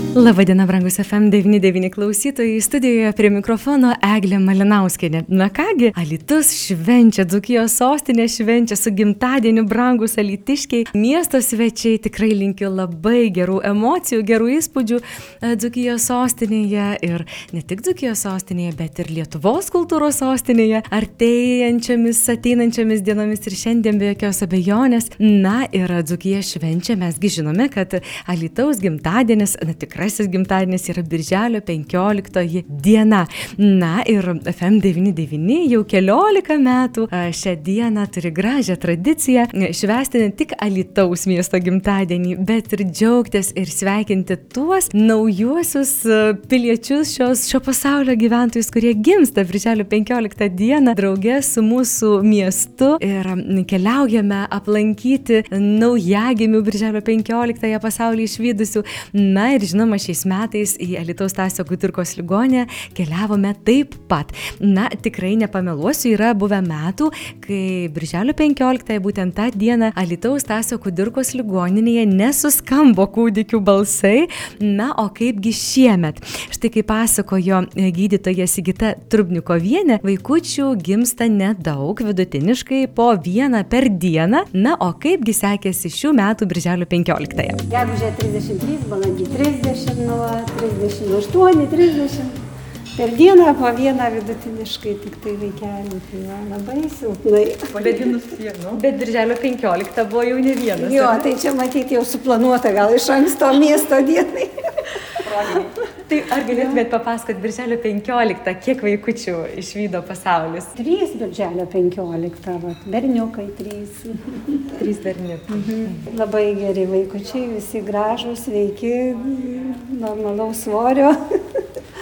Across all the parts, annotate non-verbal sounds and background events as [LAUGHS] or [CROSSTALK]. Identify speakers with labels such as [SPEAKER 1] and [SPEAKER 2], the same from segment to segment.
[SPEAKER 1] Labadiena, brangus FM99 klausytojai, studijoje prie mikrofono Eglė Malinauskinė. Na kągi, Alitus švenčia, Dzukijos sostinė švenčia su gimtadieniu, brangus Alitiškiai. Miesto svečiai tikrai linkiu labai gerų emocijų, gerų įspūdžių e, Dzukijos sostinėje ir ne tik Dzukijos sostinėje, bet ir Lietuvos kultūros sostinėje, artėjančiamis, ateinančiamis dienomis ir šiandien be jokios abejonės. Na ir Dzukija švenčia, mesgi žinome, kad Alitaus gimtadienis, na tikrai tikrasis gimtadienis yra birželio 15 diena. Na ir FM99 jau keliolika metų šią dieną turi gražią tradiciją švęsti ne tik Alitaus miesto gimtadienį, bet ir džiaugtis ir sveikinti tuos naujuosius piliečius šios, šio pasaulio gyventojus, kurie gimsta birželio 15 dieną draugė su mūsų miestu ir keliaujame aplankyti naujagimių birželio 15 pasaulį išvykusių. Na ir žinoma, žinoma, šiais metais į Alitaus Tasio Kudirkos ligonę keliavome taip pat. Na, tikrai nepameluosiu, yra buvę metų, kai Birželio 15-ąją būtent tą dieną Alitaus Tasio Kudirkos ligoninėje nesuskambo kūdikių balsai. Na, o kaipgi šiemet? Štai kaip pasakojo gydytoja Sigita Trubnikovienė, vaikučių gimsta nedaug, vidutiniškai po vieną per dieną. Na, o kaipgi sekėsi šių metų Birželio 15-ąją?
[SPEAKER 2] Gegužė 33, balandį 30 trisdešimt nuo trisdešimt aštuoni trisdešimt per dieną po vieną vidutiniškai tiktai vaikelį tai va labai silpnai.
[SPEAKER 1] Pavadinus vienu bet birželio penkioliktą buvo jau ne vienas
[SPEAKER 2] jo tai čia matyt jau suplanuota gal iš anksto miesto dienai
[SPEAKER 1] Tai ar galėtumėt papasakot birželio 15, kiek vaikučių išvydo pasaulis?
[SPEAKER 2] Trys birželio 15, va, berniukai trys.
[SPEAKER 1] Trys berniukai.
[SPEAKER 2] Mhm. Labai geri vaikučiai, visi gražus, sveiki, normalaus svorio.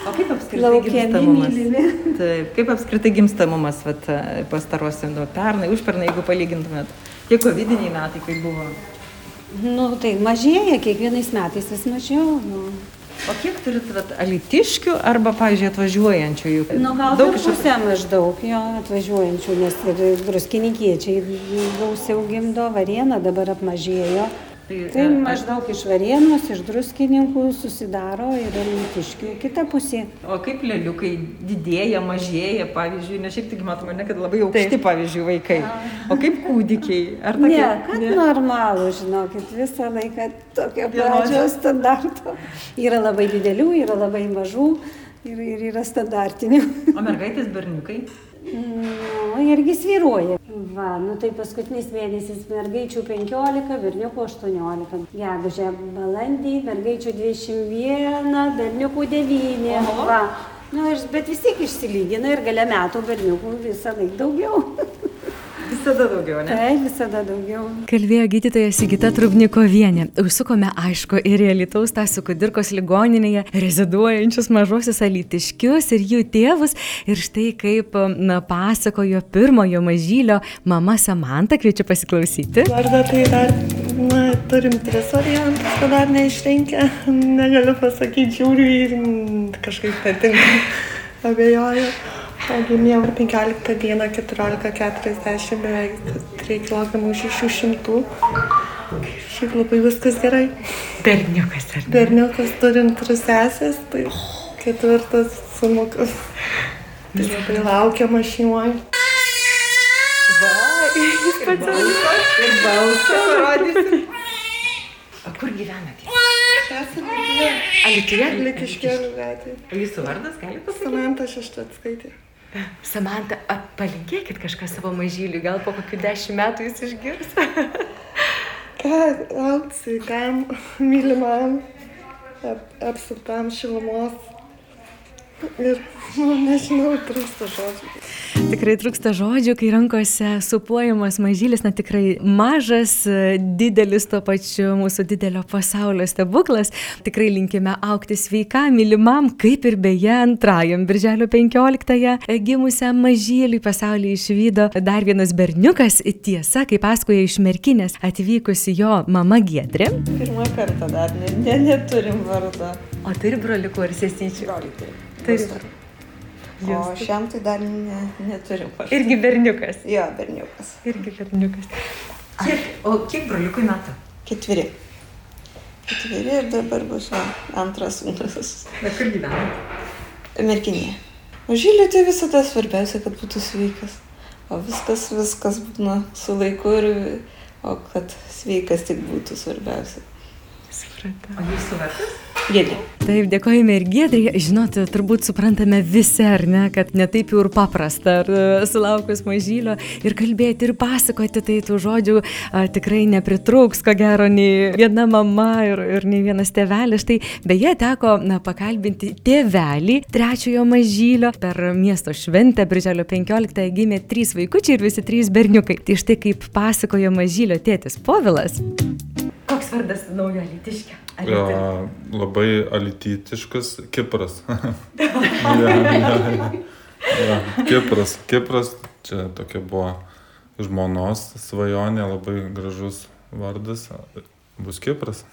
[SPEAKER 1] O kaip apskritai gimstamumas? Taip, kaip apskritai gimstamumas vat, pastarosiam, nu, pernai, užpernai, jeigu palygintumėt, kiek covidiniai metai, kaip buvo?
[SPEAKER 2] Nu, tai mažėja, kiekvienais metais vis mažiau. Nu.
[SPEAKER 1] O kiek turit vat, alitiškių arba, pavyzdžiui, atvažiuojančių? Juk
[SPEAKER 2] nu, gal daug pusę maždaug jo atvažiuojančių, nes ir druskininkiečiai gausiau gimdo, variena dabar apmažėjo. Tai, tai e, maždaug iš Varėnos, iš druskininkų susidaro ir alytiškių kita pusė.
[SPEAKER 1] O kaip lėliukai didėja, mažėja, pavyzdžiui, ne šiaip tik matome, ne kad labai aukšti, Taip. pavyzdžiui, vaikai. O kaip kūdikiai?
[SPEAKER 2] Ar tokie? Ne, kad ne? normalų, žinokit, visą laiką tokio pradžio standarto. Yra labai didelių, yra labai mažų ir, ir yra standartinių.
[SPEAKER 1] O mergaitės berniukai?
[SPEAKER 2] Nu, irgi sviruoja. Va, nu tai paskutinis mėnesis mergaičių 15, berniukų 18. Gegužė balandį, mergaičių 21, berniukų 9. Oho. Va. Nu, bet vis tiek išsilygina ir gale metų berniukų visą laiką daugiau. [LAUGHS]
[SPEAKER 1] Visada daugiau, ne?
[SPEAKER 2] Taip, visada daugiau.
[SPEAKER 1] Kalbėjo gydytoja Sigita Trubnikovienė. Užsukome, aišku, ir į Lietuvos Tasio Kudirkos ligoninėje reziduojančius mažosius alitiškius ir jų tėvus. Ir štai kaip na, pasakojo pirmojo mažylio mama Samanta, kviečiu pasiklausyti.
[SPEAKER 3] Vardą tai dar, na, turim tris variantus, kad dar neišrinkę. Negaliu pasakyti, žiūriu ir kažkaip patinka. Abejoju. Gimėjau 15 dieną 14.40 beveik 3 kg 600. Šiaip labai viskas gerai.
[SPEAKER 1] Berniukas ar ne?
[SPEAKER 3] Berniukas turim tris sesės, tai ketvirtas sumukas. Tai labai laukiama šeimoje.
[SPEAKER 1] Va, [LAUGHS] jis pats ir balsą [LAUGHS] parodysi. O kur gyvenate?
[SPEAKER 3] Esame? Litiškėlių gatvėje.
[SPEAKER 1] O jūsų vardas gali pasakyti?
[SPEAKER 3] Samanta Šeštatskaitė.
[SPEAKER 1] Samanta, palinkėkit kažką savo mažyliui, gal po kokių dešimt metų jis išgirs. [LAUGHS]
[SPEAKER 3] Ką, auk sveikam, mylimam, ap, apsuptam šilumos. Ir, [LAUGHS] nu, nežinau, trūksta žodžių.
[SPEAKER 1] Tikrai trūksta žodžių, kai rankose supuojamas mažylis, na tikrai mažas, didelis to pačiu mūsų didelio pasaulio stebuklas. Tikrai linkime aukti sveikam, mylimam, kaip ir beje antrajam birželio 15-ąją gimusiam mažyliui pasaulyje išvydo dar vienas berniukas. Tiesa, kaip pasakoja iš merkinės atvykusi jo mama Giedrė.
[SPEAKER 3] Pirmą kartą dar ne, ne, neturim vardą.
[SPEAKER 1] O turi broliukų ir sesyčių?
[SPEAKER 3] Broliai turi.
[SPEAKER 1] Turi.
[SPEAKER 3] O šiam tai dar ne, neturim vardą.
[SPEAKER 1] Irgi berniukas.
[SPEAKER 3] Jo, berniukas.
[SPEAKER 1] Irgi berniukas. Kiek, o kiek broliukui metų?
[SPEAKER 3] Ketveri. Ketveri ir dabar bus va, antras sūnus.
[SPEAKER 1] Bet kur gyvena?
[SPEAKER 3] Merkinėje. Mažylį tai visada svarbiausia, kad būtų sveikas. O viskas, viskas būna su laiku ir, o kad sveikas tik būtų svarbiausia.
[SPEAKER 1] Supratau. O jūsų vardas?
[SPEAKER 3] Gėdė.
[SPEAKER 1] Taip, dėkojame ir Gedrė. Žinote, turbūt suprantame visi, ar ne, kad netaip jau ir paprasta, ar e, sulaukus mažylio ir kalbėti ir pasakoti, tai tų žodžių a, tikrai nepritrūks, ko gero, nei viena mama ir, ir nei vienas tėvelis. Tai beje, teko na, pakalbinti tėvelį trečiojo mažylio per miesto šventę, birželio 15 gimė trys vaikučiai ir visi trys berniukai. Tai štai kaip pasakojo mažylio tėtis Povilas. Koks vardas naujo litiškio?
[SPEAKER 4] Ja, labai alitietiškas Kipras. ja, ja, ja. Kipras, Kipras, čia tokia buvo žmonos svajonė, labai gražus vardas, bus Kipras.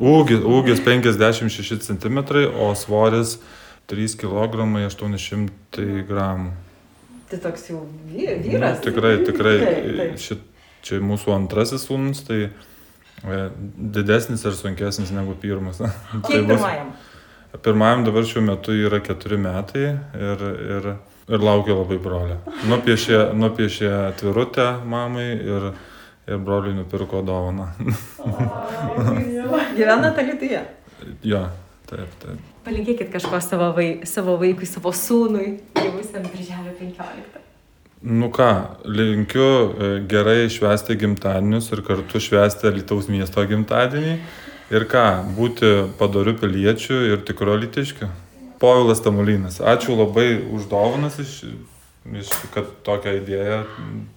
[SPEAKER 4] Ūgis, ūgis 56 cm, o svoris 3 kg 800 gramų.
[SPEAKER 1] Tai toks jau vy-
[SPEAKER 4] Nu,
[SPEAKER 1] vyras.
[SPEAKER 4] tikrai, tikrai,
[SPEAKER 1] Taip, taip.
[SPEAKER 4] šit, čia mūsų antrasis sūnus, tai didesnis ir sunkesnis negu pirmas. [LAUGHS] Tai
[SPEAKER 1] Kiek
[SPEAKER 4] bus-
[SPEAKER 1] pirmajam?
[SPEAKER 4] Pirmajam dabar šiuo metu yra keturi metai ir, ir, ir laukia labai brolio. Nupiešė, nupiešė atvirutę mamai ir, ir broliui nupirko dovaną. [LAUGHS]
[SPEAKER 1] Gyvena Talituje.
[SPEAKER 4] jo, taip, taip.
[SPEAKER 1] Palinkėkit kažko savo, vai, savo vaikui, savo sūnui, gimusiam birželio 15.
[SPEAKER 4] Nu ką, linkiu e, gerai švęsti gimtadienius ir kartu švęsti Lietuvos miesto gimtadienį. Ir ką, būti padariu piliečiu ir tikro litiškiu. Povilas Tamulinas. Ačiū labai už dovanas, iš, iš, kad tokią idėją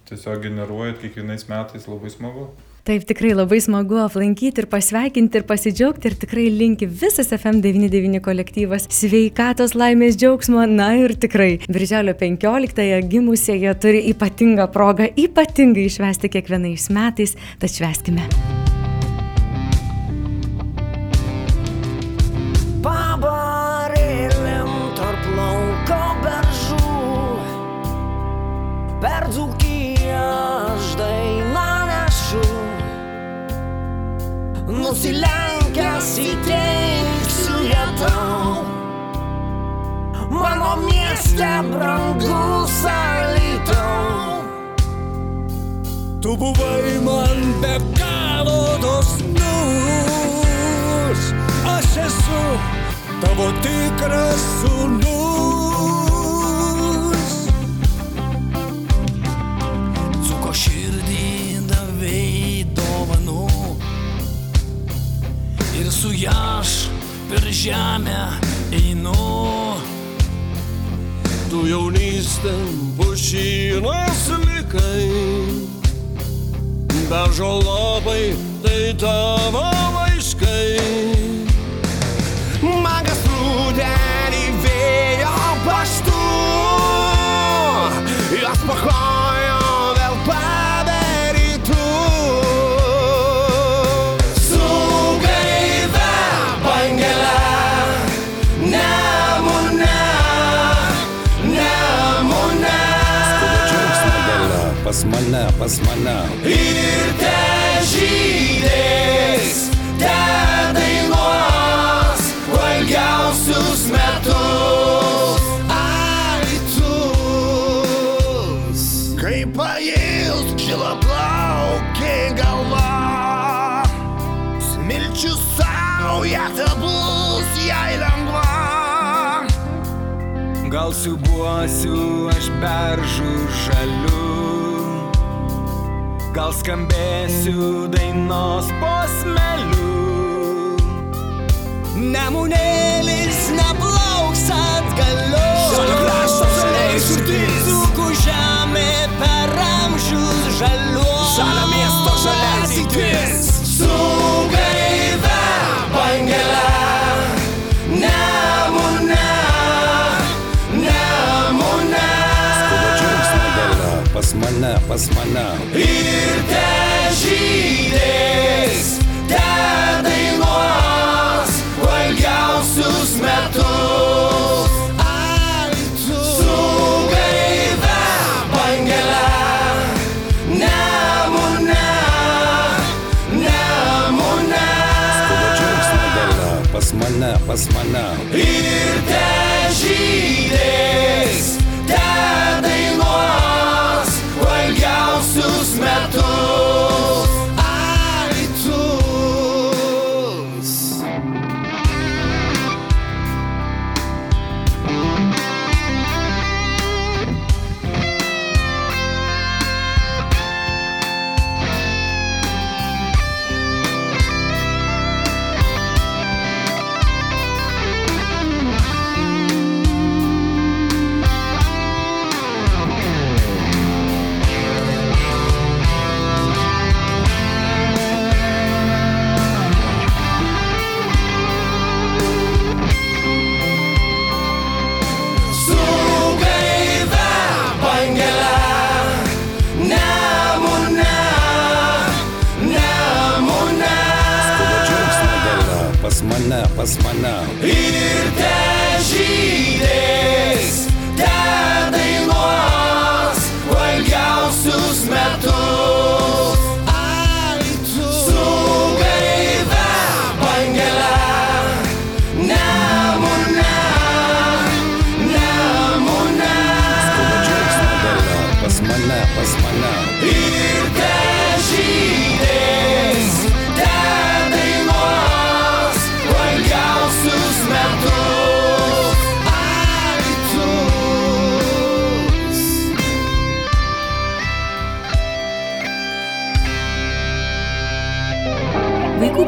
[SPEAKER 4] tiesiog generuojat kiekvienais metais. Labai smagu.
[SPEAKER 1] Taip, tikrai labai smagu aplankyti ir pasveikinti ir pasidžiaugti ir tikrai linki visas FM99 kolektyvas sveikatos, laimės, džiaugsmo. Na ir tikrai, birželio 15-ąją gimusieji turi ypatingą progą ypatingai švęsti kiekvienais metais, tad švęskime.
[SPEAKER 5] Mieste brangus alytau Tu buvai man be galo dosnus. Aš esu tavo tikras sūnus. Cuko širdį davėjai dovanų. Ir su ją aš per žemę jaunystėm pušynas likai. Bežolobai tai tavo laiškai
[SPEAKER 6] Pas mane, pas mane.
[SPEAKER 5] Ir te žydės, te dainuos ilgiausius metus. Aitus, kaip pails žila plaukė galva, smilčių sauja, te bus jai lengva. Gal siubuosiu aš beržų žaliu, gal skambėsiu dainos posmeliu. Nemunėlis
[SPEAKER 7] mane, pas mane. Ir te žydės, te dainuos, valgiausius metus. Pas mane, pas mane. Ir te žydės, te pas mane. Ir te žydės,